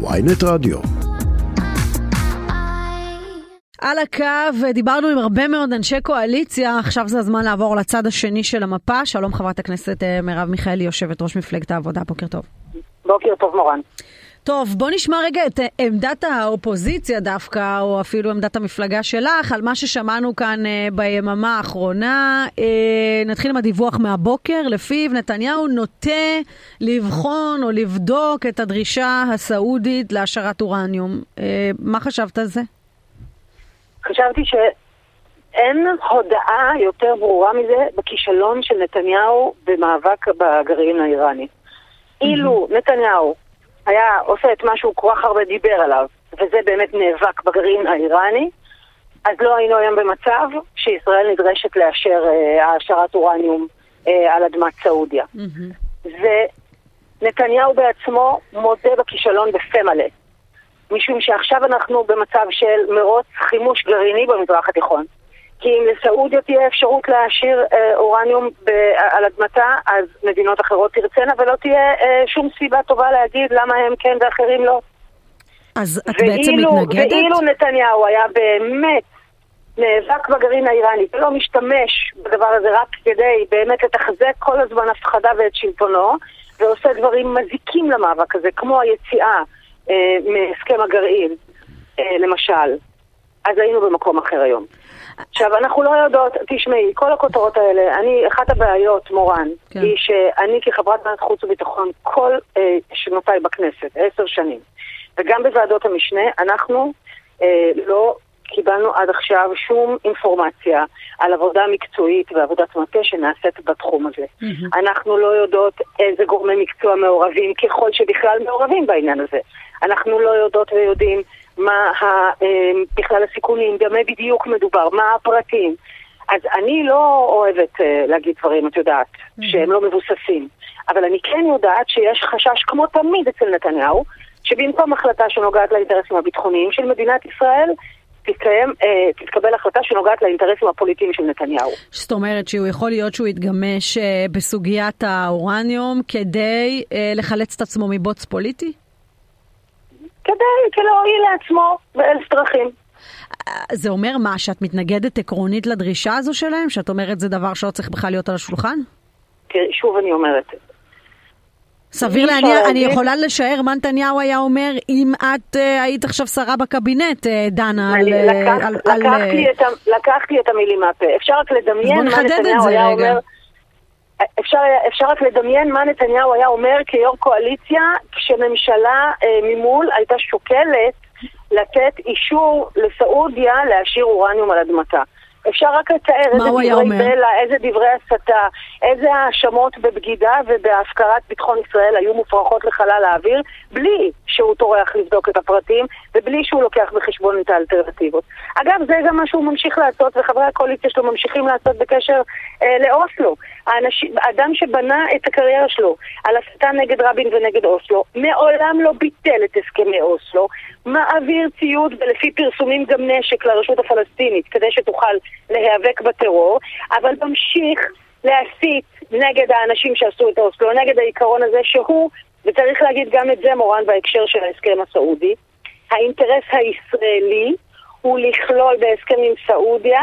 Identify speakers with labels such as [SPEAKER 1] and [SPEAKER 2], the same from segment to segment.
[SPEAKER 1] ויינט רדיו.
[SPEAKER 2] על הקו דיברנו עם הרבה מאוד אנשי קואליציה, עכשיו זה הזמן לעבור לצד השני של המפה. שלום חברת הכנסת אה, מרב מיכאלי, יושבת ראש מפלגת העבודה, בוקר טוב.
[SPEAKER 3] בוקר טוב מורן.
[SPEAKER 2] טוב, בוא נשמע רגע את עמדת האופוזיציה דווקא, או אפילו עמדת המפלגה שלך, על מה ששמענו כאן uh, ביממה האחרונה. Uh, נתחיל עם הדיווח מהבוקר, לפיו נתניהו נוטה לבחון או לבדוק את הדרישה הסעודית להשארת אורניום. מה חשבת על זה?
[SPEAKER 3] חשבתי שאין הודעה יותר ברורה מזה בכישלון של נתניהו במאבק בגרעין האיראני. אילו נתניהו היה עושה את מה שהוא כל כך הרבה דיבר עליו, וזה באמת נאבק בגרעין האיראני, אז לא היינו היום במצב שישראל נדרשת לאשר אה, העשרת אורניום אה, על אדמת סעודיה. Mm-hmm. ונתניהו בעצמו מודה בכישלון בפה מלא. משום שעכשיו אנחנו במצב של מרוץ חימוש גרעיני במזרח התיכון. כי אם לסעודיה תהיה אפשרות להשאיר אה, אורניום ב- על אדמתה, אז מדינות אחרות תרצנה ולא תהיה אה, שום סיבה טובה להגיד למה הם כן ואחרים לא.
[SPEAKER 2] אז את ואילו, בעצם מתנגדת?
[SPEAKER 3] ואילו נתניהו היה באמת נאבק בגרעין האיראני ולא משתמש בדבר הזה רק כדי באמת לתחזק כל הזמן הפחדה ואת שלטונו, ועושה דברים מזיקים למאבק הזה, כמו היציאה אה, מהסכם הגרעין, אה, למשל, אז היינו במקום אחר היום. עכשיו, אנחנו לא יודעות, תשמעי, כל הכותרות האלה, אני, אחת הבעיות, מורן, כן. היא שאני כחברת ועדת חוץ וביטחון, כל אה, שנותיי בכנסת, עשר שנים, וגם בוועדות המשנה, אנחנו אה, לא קיבלנו עד עכשיו שום אינפורמציה על עבודה מקצועית ועבודת מטה שנעשית בתחום הזה. Mm-hmm. אנחנו לא יודעות איזה גורמי מקצוע מעורבים, ככל שבכלל מעורבים בעניין הזה. אנחנו לא יודעות ויודעים מה אה, בכלל הסיכונים, במה בדיוק מדובר, מה הפרטים. אז אני לא אוהבת אה, להגיד דברים, את יודעת, mm-hmm. שהם לא מבוססים. אבל אני כן יודעת שיש חשש, כמו תמיד אצל נתניהו, שבמקום החלטה שנוגעת לאינטרסים הביטחוניים של מדינת ישראל, תתקיים, אה, תתקבל החלטה שנוגעת לאינטרסים הפוליטיים של נתניהו.
[SPEAKER 2] זאת אומרת שהוא יכול להיות שהוא יתגמש אה, בסוגיית האורניום כדי אה, לחלץ את עצמו מבוץ פוליטי?
[SPEAKER 3] כדי להועיל לעצמו באלף דרכים.
[SPEAKER 2] זה אומר מה, שאת מתנגדת עקרונית לדרישה הזו שלהם? שאת אומרת זה דבר שלא צריך בכלל להיות על השולחן?
[SPEAKER 3] תראי, שוב אני אומרת.
[SPEAKER 2] סביר להניח, אני יכולה לשער מה נתניהו היה אומר אם את uh, היית עכשיו שרה בקבינט, uh, דנה, על...
[SPEAKER 3] לקח, על, לקחתי, על... את, לקחתי את המילים מהפה. אפשר רק לדמיין מה נתניהו היה. אומר... אפשר, אפשר רק לדמיין מה נתניהו היה אומר כיו"ר קואליציה כשממשלה אה, ממול הייתה שוקלת לתת אישור לסעודיה להשאיר אורניום על אדמתה. אפשר רק לתאר איזה דברי בלע, איזה דברי הסתה, איזה האשמות בבגידה ובהפקרת ביטחון ישראל היו מופרכות לחלל האוויר, בלי שהוא טורח לבדוק את הפרטים ובלי שהוא לוקח בחשבון את האלטרנטיבות. אגב, זה גם מה שהוא ממשיך לעשות וחברי הקואליציה שלו ממשיכים לעשות בקשר לאוסלו. האנשים, האדם שבנה את הקריירה שלו על הסתה נגד רבין ונגד אוסלו, מעולם לא ביטל את הסכמי אוסלו, מעביר ציוד ולפי פרסומים גם נשק לרשות הפלסטינית כדי שתוכל להיאבק בטרור, אבל ממשיך להסית נגד האנשים שעשו את אוסלו, נגד העיקרון הזה שהוא, וצריך להגיד גם את זה מורן בהקשר של ההסכם הסעודי, האינטרס הישראלי הוא לכלול בהסכם עם סעודיה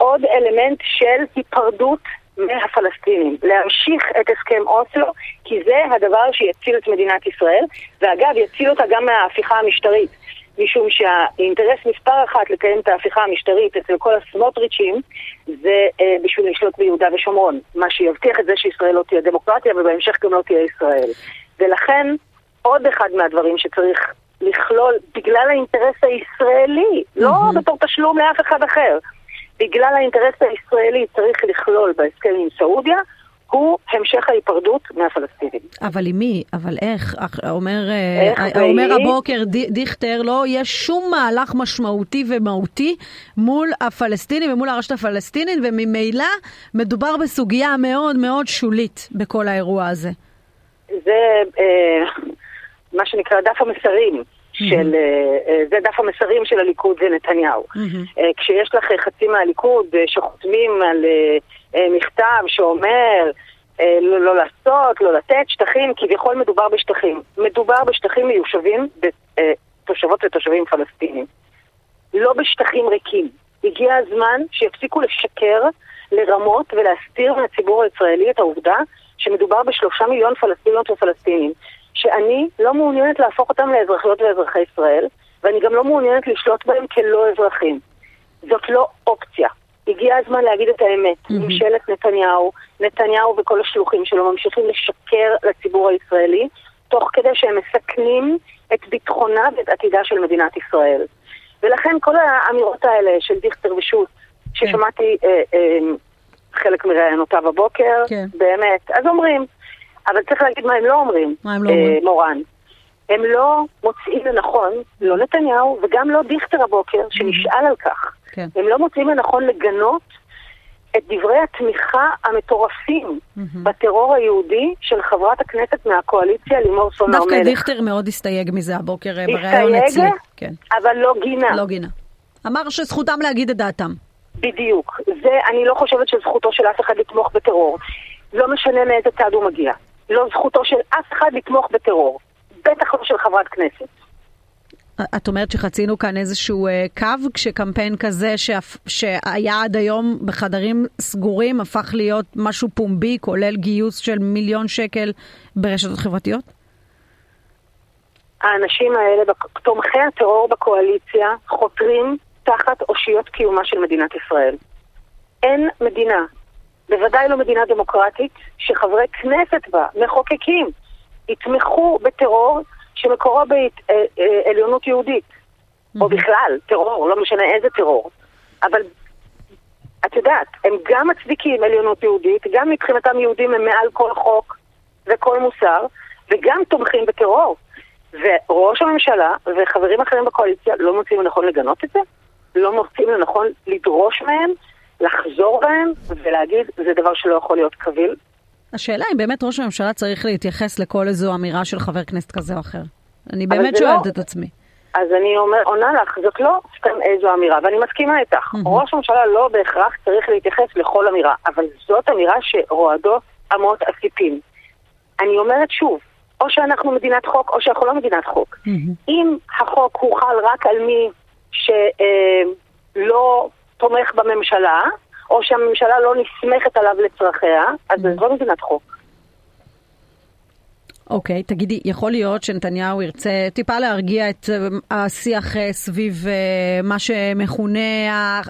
[SPEAKER 3] עוד אלמנט של היפרדות מהפלסטינים, להמשיך את הסכם אוסלו, כי זה הדבר שיציל את מדינת ישראל, ואגב, יציל אותה גם מההפיכה המשטרית. משום שהאינטרס מספר אחת לקיים את ההפיכה המשטרית אצל כל הסמוטריצ'ים זה אה, בשביל לשלוט ביהודה ושומרון. מה שיבטיח את זה שישראל לא תהיה דמוקרטיה ובהמשך גם לא תהיה ישראל. ולכן עוד אחד מהדברים שצריך לכלול בגלל האינטרס הישראלי, mm-hmm. לא בתור תשלום לאף אחד אחר. בגלל האינטרס הישראלי צריך לכלול בהסכם עם סעודיה הוא המשך ההיפרדות מהפלסטינים.
[SPEAKER 2] אבל עם מי? אבל איך? אומר, אה, איך אומר הבוקר דיכטר, לא יהיה שום מהלך משמעותי ומהותי מול הפלסטינים ומול הרשת הפלסטינית, וממילא מדובר בסוגיה מאוד מאוד שולית בכל האירוע הזה.
[SPEAKER 3] זה אה, מה שנקרא דף המסרים. של, mm-hmm. זה דף המסרים של הליכוד ונתניהו. Mm-hmm. כשיש לך חצי מהליכוד שחותמים על מכתב שאומר אה, לא, לא לעשות, לא לתת, שטחים, כביכול מדובר בשטחים. מדובר בשטחים מיושבים בתושבות ותושבים פלסטינים. לא בשטחים ריקים. הגיע הזמן שיפסיקו לשקר, לרמות ולהסתיר מהציבור הישראלי את העובדה שמדובר בשלושה מיליון פלסטיניות ופלסטינים. שאני לא מעוניינת להפוך אותם לאזרחיות ואזרחי ישראל, ואני גם לא מעוניינת לשלוט בהם כלא אזרחים. זאת לא אופציה. הגיע הזמן להגיד את האמת. Mm-hmm. ממשלת נתניהו, נתניהו וכל השלוחים שלו ממשיכים לשקר לציבור הישראלי, תוך כדי שהם מסכנים את ביטחונה ואת עתידה של מדינת ישראל. ולכן כל האמירות האלה של דיכטר ושות', ששמעתי כן. אה, אה, חלק מראיונותיו הבוקר, כן. באמת, אז אומרים, אבל צריך להגיד מה הם לא אומרים,
[SPEAKER 2] מה הם לא אומרים? אה,
[SPEAKER 3] מורן. הם לא מוצאים לנכון, לא נתניהו וגם לא דיכטר הבוקר, שנשאל על כך. כן. הם לא מוצאים לנכון לגנות את דברי התמיכה המטורפים mm-hmm. בטרור היהודי של חברת הכנסת מהקואליציה לימור סון הר מלך.
[SPEAKER 2] דווקא דיכטר מאוד הסתייג מזה הבוקר אה, בריאיון אצלי.
[SPEAKER 3] הסתייג, כן. אבל לא גינה.
[SPEAKER 2] לא גינה. אמר שזכותם להגיד את דעתם.
[SPEAKER 3] בדיוק. זה, אני לא חושבת שזכותו של אף אחד לתמוך בטרור. לא משנה מאיזה צד הוא מגיע. לא זכותו של אף אחד לתמוך בטרור. בטח לא של חברת כנסת.
[SPEAKER 2] את אומרת שחצינו כאן איזשהו uh, קו, כשקמפיין כזה שאפ, שהיה עד היום בחדרים סגורים, הפך להיות משהו פומבי, כולל גיוס של מיליון שקל ברשתות חברתיות?
[SPEAKER 3] האנשים האלה, תומכי הטרור בקואליציה, חותרים תחת אושיות קיומה של מדינת ישראל. אין מדינה, בוודאי לא מדינה דמוקרטית, שחברי כנסת בה, מחוקקים, יתמכו בטרור שמקורו בעליונות יהודית. או בכלל, טרור, לא משנה איזה טרור. אבל את יודעת, הם גם מצדיקים עליונות יהודית, גם מבחינתם יהודים הם מעל כל חוק וכל מוסר, וגם תומכים בטרור. וראש הממשלה וחברים אחרים בקואליציה לא מוצאים לנכון לגנות את זה? לא מוצאים לנכון לדרוש מהם, לחזור בהם ולהגיד, זה דבר שלא יכול להיות קביל?
[SPEAKER 2] השאלה אם באמת ראש הממשלה צריך להתייחס לכל איזו אמירה של חבר כנסת כזה או אחר. אני באמת שואלת לא... את עצמי.
[SPEAKER 3] אז אני אומר, עונה לך, זאת לא סתם איזו אמירה, ואני מסכימה איתך. Mm-hmm. ראש הממשלה לא בהכרח צריך להתייחס לכל אמירה, אבל זאת אמירה שרועדות אמות הסיפים. אני אומרת שוב, או שאנחנו מדינת חוק או שאנחנו לא מדינת חוק. Mm-hmm. אם החוק הוא חל רק על מי שלא תומך בממשלה, או שהממשלה לא נסמכת עליו לצרכיה, אז mm-hmm. זו לא מדינת חוק.
[SPEAKER 2] אוקיי, okay, תגידי, יכול להיות שנתניהו ירצה טיפה להרגיע את אה, השיח אה, סביב אה, מה שמכונה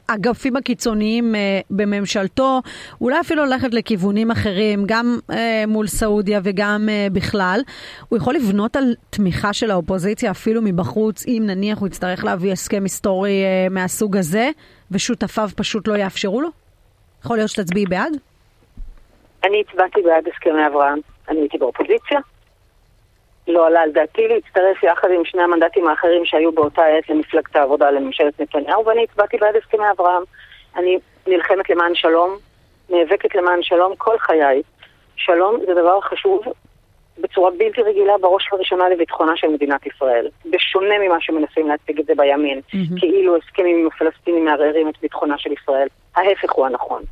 [SPEAKER 2] האגפים הקיצוניים בממשלתו, אולי אפילו ללכת לכיוונים אחרים, גם מול סעודיה וגם בכלל. הוא יכול לבנות על תמיכה של האופוזיציה אפילו מבחוץ, אם נניח הוא יצטרך להביא הסכם היסטורי מהסוג הזה, ושותפיו פשוט לא יאפשרו לו? יכול להיות שתצביעי בעד?
[SPEAKER 3] אני הצבעתי בעד הסכמי אברהם. אני הייתי באופוזיציה. לא עלה על דעתי להצטרף יחד עם שני המנדטים האחרים שהיו באותה עת למפלגת העבודה לממשלת נתניהו, ואני הצבעתי בעד הסכמי אברהם. אני נלחמת למען שלום, נאבקת למען שלום כל חיי. שלום זה דבר חשוב בצורה בלתי רגילה בראש ובראשונה לביטחונה של מדינת ישראל. בשונה ממה שמנסים להציג את זה בימין, mm-hmm. כאילו הסכמים עם הפלסטינים מערערים את ביטחונה של ישראל. ההפך הוא הנכון.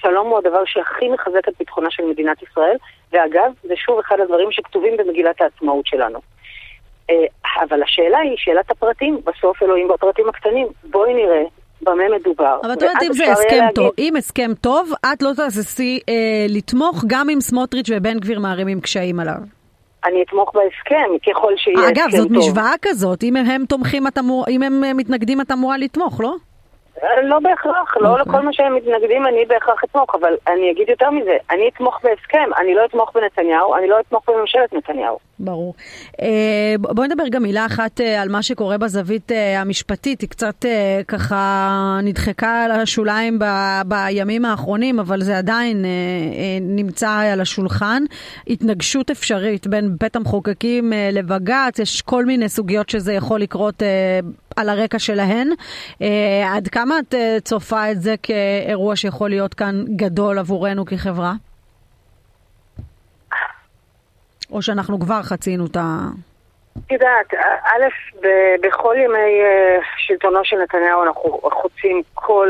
[SPEAKER 3] שלום הוא הדבר שהכי מחזק את ביטחונה של מדינת ישראל, ואגב, זה שוב אחד הדברים שכתובים במגילת העצמאות שלנו. אה, אבל השאלה היא, שאלת הפרטים, בסוף אלוהים בפרטים הקטנים. בואי נראה במה מדובר.
[SPEAKER 2] אבל את יודעת, אם זה הסכם להגיד... טוב, אם הסכם טוב, את לא תעשי אה, לתמוך גם אם סמוטריץ' ובן גביר מערימים קשיים עליו.
[SPEAKER 3] אני אתמוך בהסכם, ככל שיהיה הסכם
[SPEAKER 2] טוב. אגב, זאת משוואה כזאת, אם הם תומכים, אמור, אם הם מתנגדים, את אמורה לתמוך, לא?
[SPEAKER 3] לא בהכרח, לא אוקיי. לכל מה שהם מתנגדים אני בהכרח אתמוך, אבל אני אגיד יותר מזה, אני אתמוך בהסכם, אני לא אתמוך בנתניהו, אני לא אתמוך בממשלת נתניהו.
[SPEAKER 2] ברור. אה, בואי נדבר גם מילה אחת אה, על מה שקורה בזווית אה, המשפטית, היא קצת ככה נדחקה על השוליים ב, בימים האחרונים, אבל זה עדיין נמצא על השולחן. התנגשות אפשרית בין בית המחוקקים לבג"ץ, יש כל מיני סוגיות שזה יכול לקרות על הרקע שלהן. עד כמה את צופה את זה כאירוע שיכול להיות כאן גדול עבורנו כחברה? או שאנחנו כבר חצינו את ה...
[SPEAKER 3] את יודעת, א', בכל ימי אה, שלטונו של נתניהו אנחנו חוצים כל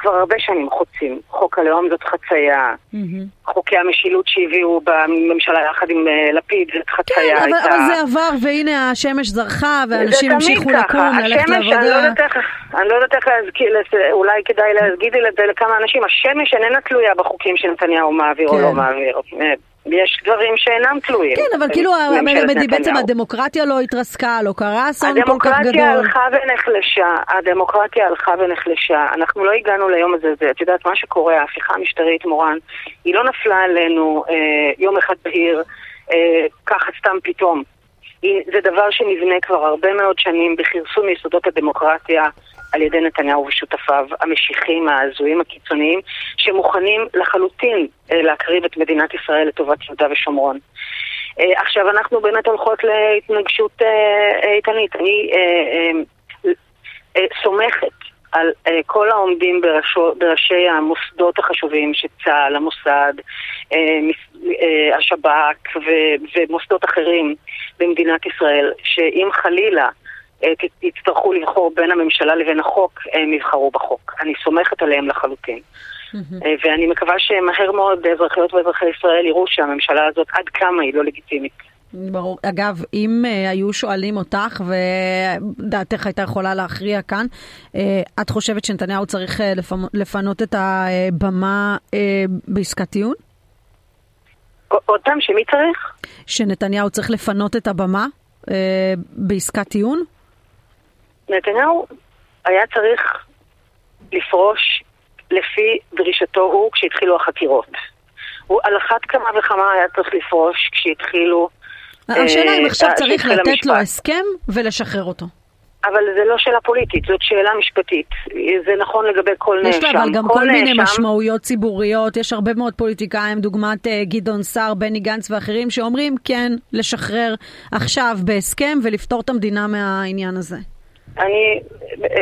[SPEAKER 3] כבר הרבה שנים חוצים. חוק הלאום זאת חצייה, mm-hmm. חוקי המשילות שהביאו בממשלה יחד עם uh, לפיד זאת חצייה.
[SPEAKER 2] כן, אבל, הייתה... אבל זה עבר, והנה השמש זרחה, ואנשים המשיכו לקום, ללכת לעבודה.
[SPEAKER 3] אני לא יודעת איך, אני לא יודעת איך להזכיר, אולי כדאי להגיד את זה לכמה אנשים, השמש איננה תלויה בחוקים שנתניהו מעביר כן. או לא מעביר. יש דברים שאינם תלויים.
[SPEAKER 2] כן, אבל כאילו בעצם הדמוקרטיה לא התרסקה, לא קרה אסון כל כך גדול.
[SPEAKER 3] הדמוקרטיה הלכה ונחלשה, הדמוקרטיה הלכה ונחלשה. אנחנו לא הגענו ליום הזה, את יודעת, מה שקורה, ההפיכה המשטרית, מורן, היא לא נפלה עלינו אה, יום אחד בהיר, אה, ככה סתם פתאום. זה דבר שנבנה כבר הרבה מאוד שנים בכרסום יסודות הדמוקרטיה. על ידי נתניהו ושותפיו, המשיחים, ההזויים, הקיצוניים, שמוכנים לחלוטין אה, להקריב את מדינת ישראל לטובת יהודה ושומרון. אה, עכשיו אנחנו באמת הולכות להתנגשות אה, איתנית. אני סומכת על כל העומדים בראשי המוסדות החשובים שצה"ל, המוסד, השב"כ ומוסדות אחרים במדינת ישראל, שאם חלילה יצטרכו לבחור בין הממשלה לבין החוק, הם יבחרו בחוק. אני סומכת עליהם לחלוטין. אה, ואני מקווה שמהר מאוד אזרחיות ואזרחי ישראל יראו שהממשלה הזאת עד כמה היא לא לגיטימית.
[SPEAKER 2] ברור. אגב, אם uh, היו שואלים אותך ודעתך הייתה יכולה להכריע כאן, uh, את חושבת שנתניהו צריך uh, לפנ... לפנות את הבמה uh, בעסקת טיעון?
[SPEAKER 3] עוד פעם, שמי צריך?
[SPEAKER 2] שנתניהו צריך לפנות את הבמה uh, בעסקת טיעון?
[SPEAKER 3] נתניהו היה צריך לפרוש לפי דרישתו הוא כשהתחילו החקירות. הוא על אחת כמה וכמה היה צריך לפרוש כשהתחילו...
[SPEAKER 2] השאלה אם אה, עכשיו צריך לתת לו הסכם ולשחרר אותו.
[SPEAKER 3] אבל זה לא שאלה פוליטית, זאת שאלה משפטית. זה נכון לגבי כל נאשם.
[SPEAKER 2] יש לו אבל גם כל, כל מיני נאשם... משמעויות ציבוריות. יש הרבה מאוד פוליטיקאים, דוגמת גדעון סער, בני גנץ ואחרים, שאומרים כן, לשחרר עכשיו בהסכם ולפתור את המדינה מהעניין הזה.
[SPEAKER 3] אני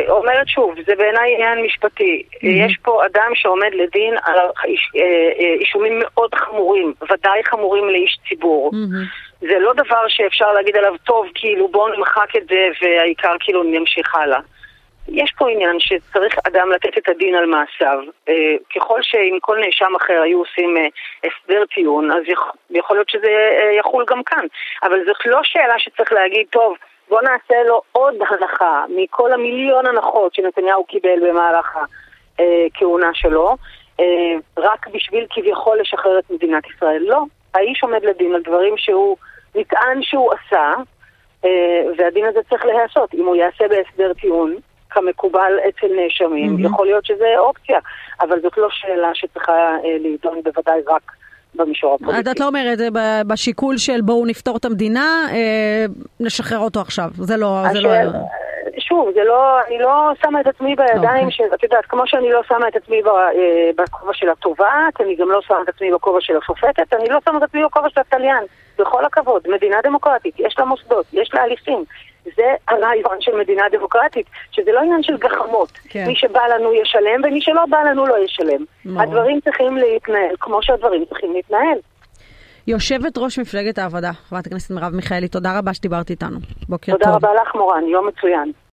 [SPEAKER 3] אומרת שוב, זה בעיניי עניין משפטי. Mm-hmm. יש פה אדם שעומד לדין על אה, אה, אישומים מאוד חמורים, ודאי חמורים לאיש ציבור. Mm-hmm. זה לא דבר שאפשר להגיד עליו, טוב, כאילו בואו נמחק את זה והעיקר כאילו נמשיך הלאה. יש פה עניין שצריך אדם לתת את הדין על מעשיו. אה, ככל שאם כל נאשם אחר היו עושים הסדר טיעון, אז יכול להיות שזה יחול גם כאן. אבל זאת לא שאלה שצריך להגיד, טוב, בוא נעשה לו עוד הנחה מכל המיליון הנחות שנתניהו קיבל במהלך הכהונה שלו, אה, רק בשביל כביכול לשחרר את מדינת ישראל. לא, האיש עומד לדין על דברים שהוא נטען שהוא עשה, אה, והדין הזה צריך להיעשות. אם הוא יעשה בהסדר טיעון, כמקובל אצל נאשמים, mm-hmm. יכול להיות שזה אופציה, אבל זאת לא שאלה שצריכה אה, להידון בוודאי רק במישור הפוליטי.
[SPEAKER 2] את לא אומרת בשיקול של בואו נפתור את המדינה, אה, נשחרר אותו עכשיו. זה לא... זה לא...
[SPEAKER 3] שוב, זה לא, אני לא שמה את עצמי בידיים okay. של, את יודעת, כמו שאני לא שמה את עצמי אה, בכובע של התובעת, אני גם לא שמה את עצמי בכובע של השופטת, אני לא שמה את עצמי בכובע של התליין. בכל הכבוד, מדינה דמוקרטית, יש לה מוסדות, יש לה הליכים. זה הרעיון של מדינה דמוקרטית, שזה לא עניין של גחמות. כן. מי שבא לנו ישלם ומי שלא בא לנו לא ישלם. מאוד. הדברים צריכים להתנהל כמו שהדברים צריכים להתנהל.
[SPEAKER 2] יושבת ראש מפלגת העבודה, חברת הכנסת מרב מיכאלי, תודה רבה שדיברת איתנו. בוקר
[SPEAKER 3] תודה
[SPEAKER 2] טוב.
[SPEAKER 3] תודה רבה לך, מורן, יום מצוין.